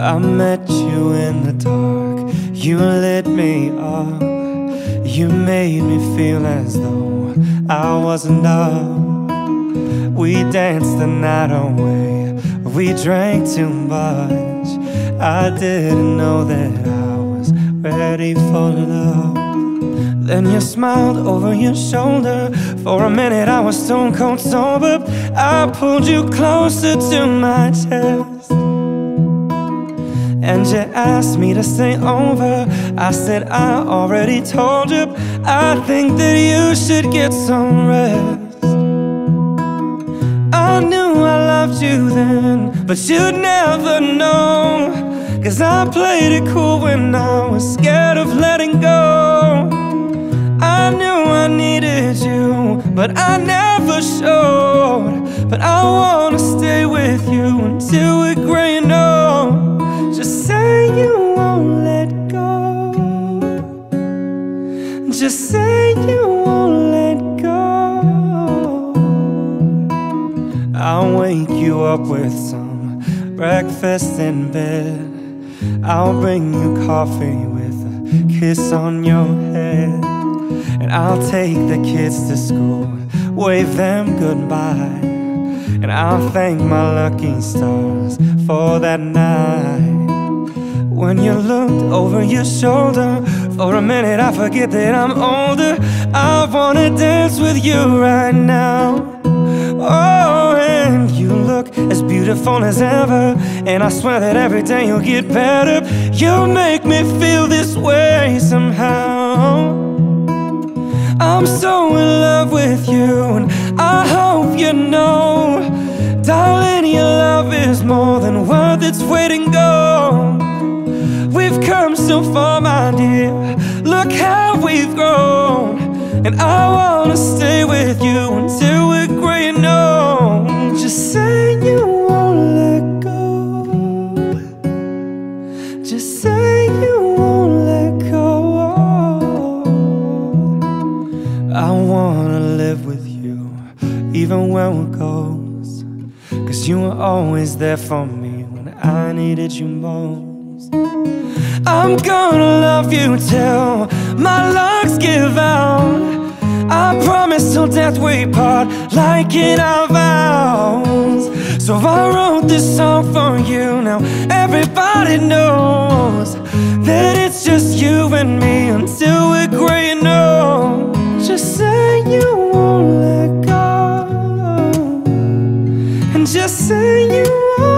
I met you in the dark, you lit me up. You made me feel as though I wasn't up. We danced the night away, we drank too much. I didn't know that I was ready for love. Then you smiled over your shoulder. For a minute, I was stone cold sober. I pulled you closer to my chest. And you asked me to stay over. I said, I already told you. I think that you should get some rest. I knew I loved you then, but you'd never know. Cause I played it cool when I was scared of letting go. I knew I needed you, but I never showed. But I wanna stay with you until we're gray up with some breakfast in bed. I'll bring you coffee with a kiss on your head. And I'll take the kids to school, wave them goodbye. And I'll thank my lucky stars for that night. When you looked over your shoulder, for a minute I forget that I'm older. I wanna dance with you right now. Oh, beautiful as ever. And I swear that every day you'll get better. You make me feel this way somehow. I'm so in love with you, and I hope you know, darling, your love is more than worth its weight in gold. We've come so far, my dear. Look how we've grown, and I wanna stay I wanna live with you, even when we're ghosts. Cause you were always there for me when I needed you most. I'm gonna love you till my lungs give out. I promise till death we part, like in our vows. So I wrote this song for you. Now everybody knows that it's just you and me until we're gray and say you are